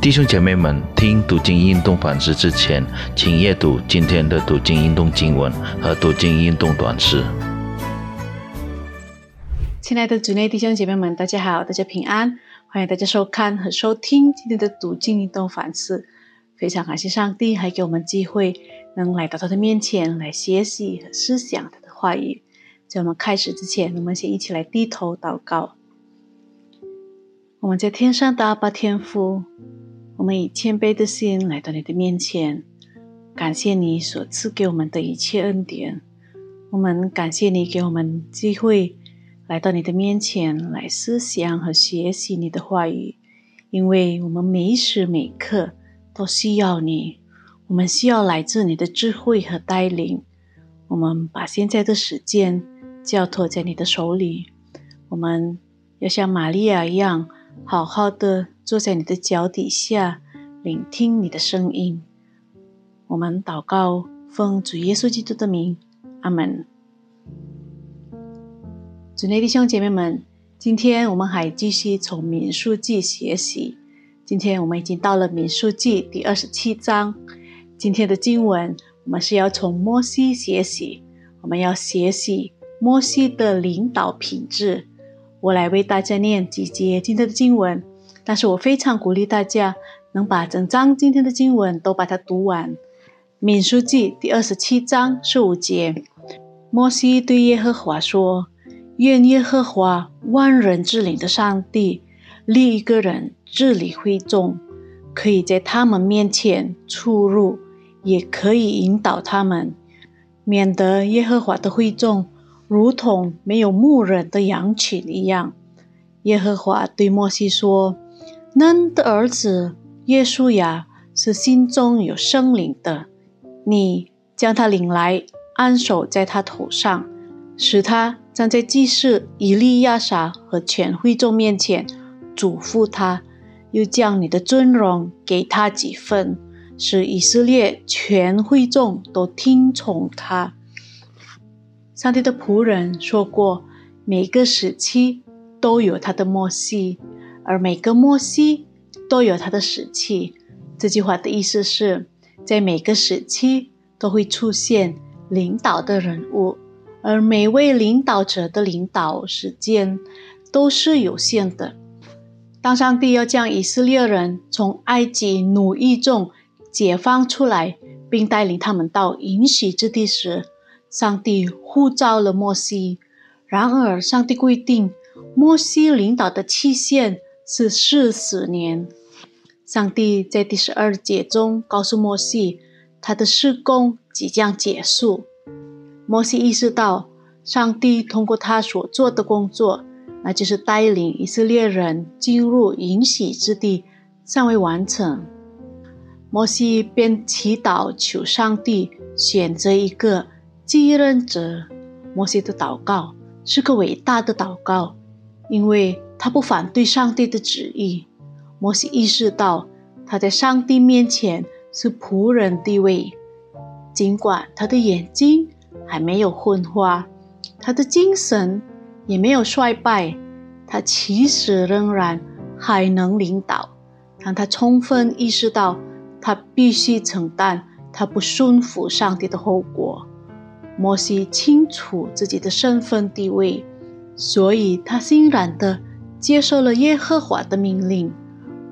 弟兄姐妹们，听读经运动反思之前，请阅读今天的读经运动经文和读经运动短诗。亲爱的主内弟兄姐妹们，大家好，大家平安，欢迎大家收看和收听今天的读经运动反思。非常感谢上帝，还给我们机会能来到他的面前来学习和思想他的话语。在我们开始之前，我们先一起来低头祷告。我们在天上的阿爸天父。我们以谦卑的心来到你的面前，感谢你所赐给我们的一切恩典。我们感谢你给我们机会来到你的面前来思想和学习你的话语，因为我们每时每刻都需要你。我们需要来自你的智慧和带领。我们把现在的时间交托在你的手里。我们要像玛利亚一样，好好的。坐在你的脚底下，聆听你的声音。我们祷告，奉主耶稣基督的名，阿门。主内弟兄姐妹们，今天我们还继续从民数记学习。今天我们已经到了民数记第二十七章。今天的经文，我们是要从摩西学习。我们要学习摩西的领导品质。我来为大家念几节今天的经文。但是我非常鼓励大家能把整章今天的经文都把它读完。敏书记第二十七章十五节，摩西对耶和华说：“愿耶和华万人之灵的上帝立一个人治理会众，可以在他们面前出入，也可以引导他们，免得耶和华的会众如同没有牧人的羊群一样。”耶和华对摩西说。嫩的儿子耶稣亚是心中有圣灵的，你将他领来，安守在他头上，使他站在祭司以利亚撒和全会众面前，嘱咐他，又将你的尊荣给他几分，使以色列全会众都听从他。上帝的仆人说过，每个时期都有他的默西。而每个摩西都有他的时期。这句话的意思是，在每个时期都会出现领导的人物，而每位领导者的领导时间都是有限的。当上帝要将以色列人从埃及奴役中解放出来，并带领他们到应许之地时，上帝呼召了摩西。然而，上帝规定摩西领导的期限。是四十年。上帝在第十二节中告诉摩西，他的施工即将结束。摩西意识到，上帝通过他所做的工作，那就是带领以色列人进入应许之地，尚未完成。摩西便祈祷求上帝选择一个继任者。摩西的祷告是个伟大的祷告，因为。他不反对上帝的旨意。摩西意识到他在上帝面前是仆人地位，尽管他的眼睛还没有昏花，他的精神也没有衰败，他其实仍然还能领导。但他充分意识到他必须承担他不顺服上帝的后果，摩西清楚自己的身份地位，所以他欣然的。接受了耶和华的命令。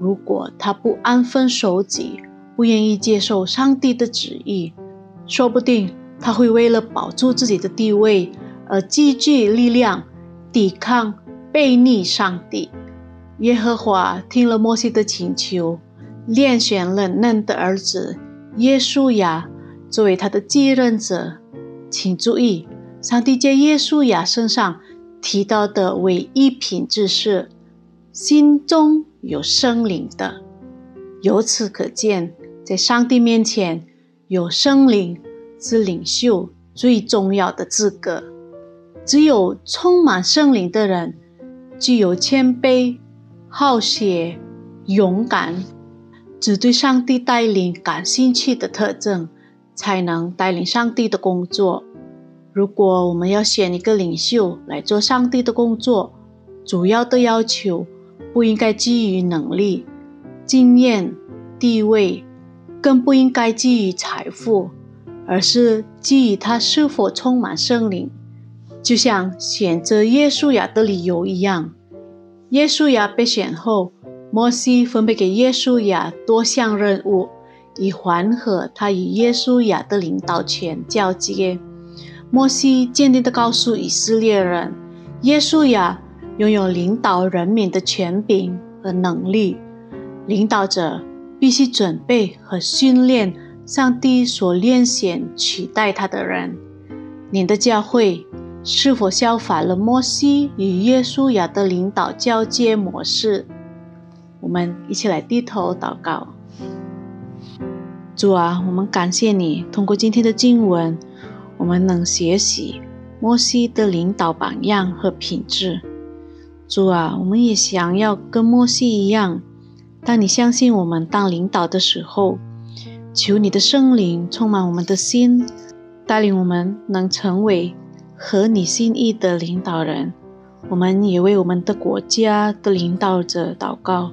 如果他不安分守己，不愿意接受上帝的旨意，说不定他会为了保住自己的地位而积聚力量，抵抗、背逆上帝。耶和华听了摩西的请求，拣选了嫩的儿子耶稣亚作为他的继任者。请注意，上帝在耶稣亚身上。提到的唯一品质是心中有生灵的。由此可见，在上帝面前，有生灵是领袖最重要的资格。只有充满圣灵的人，具有谦卑、好学、勇敢，只对上帝带领感兴趣的特征，才能带领上帝的工作。如果我们要选一个领袖来做上帝的工作，主要的要求不应该基于能力，经验、地位，更不应该基于财富，而是基于他是否充满圣灵。就像选择耶稣亚的理由一样，耶稣亚被选后，摩西分配给耶稣亚多项任务，以缓和他与耶稣亚的领导权交接。摩西坚定地告诉以色列人，耶稣亚拥有领导人民的权柄和能力。领导者必须准备和训练上帝所练选取代他的人。您的教会。是否效仿了摩西与耶稣亚的领导交接模式？我们一起来低头祷告。主啊，我们感谢你，通过今天的经文，我们能学习摩西的领导榜样和品质。主啊，我们也想要跟摩西一样，当你相信我们当领导的时候，求你的圣灵充满我们的心，带领我们能成为。合你心意的领导人，我们也为我们的国家的领导者祷告。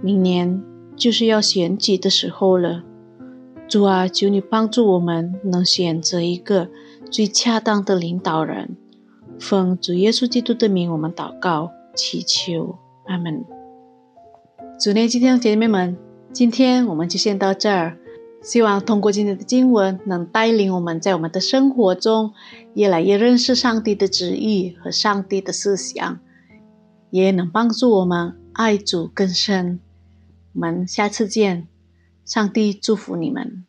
明年就是要选举的时候了，主啊，求你帮助我们能选择一个最恰当的领导人。奉主耶稣基督的名，我们祷告祈求，阿门。主内今天的姐妹们，今天我们就先到这儿。希望通过今天的经文，能带领我们在我们的生活中越来越认识上帝的旨意和上帝的思想，也能帮助我们爱主更深。我们下次见，上帝祝福你们。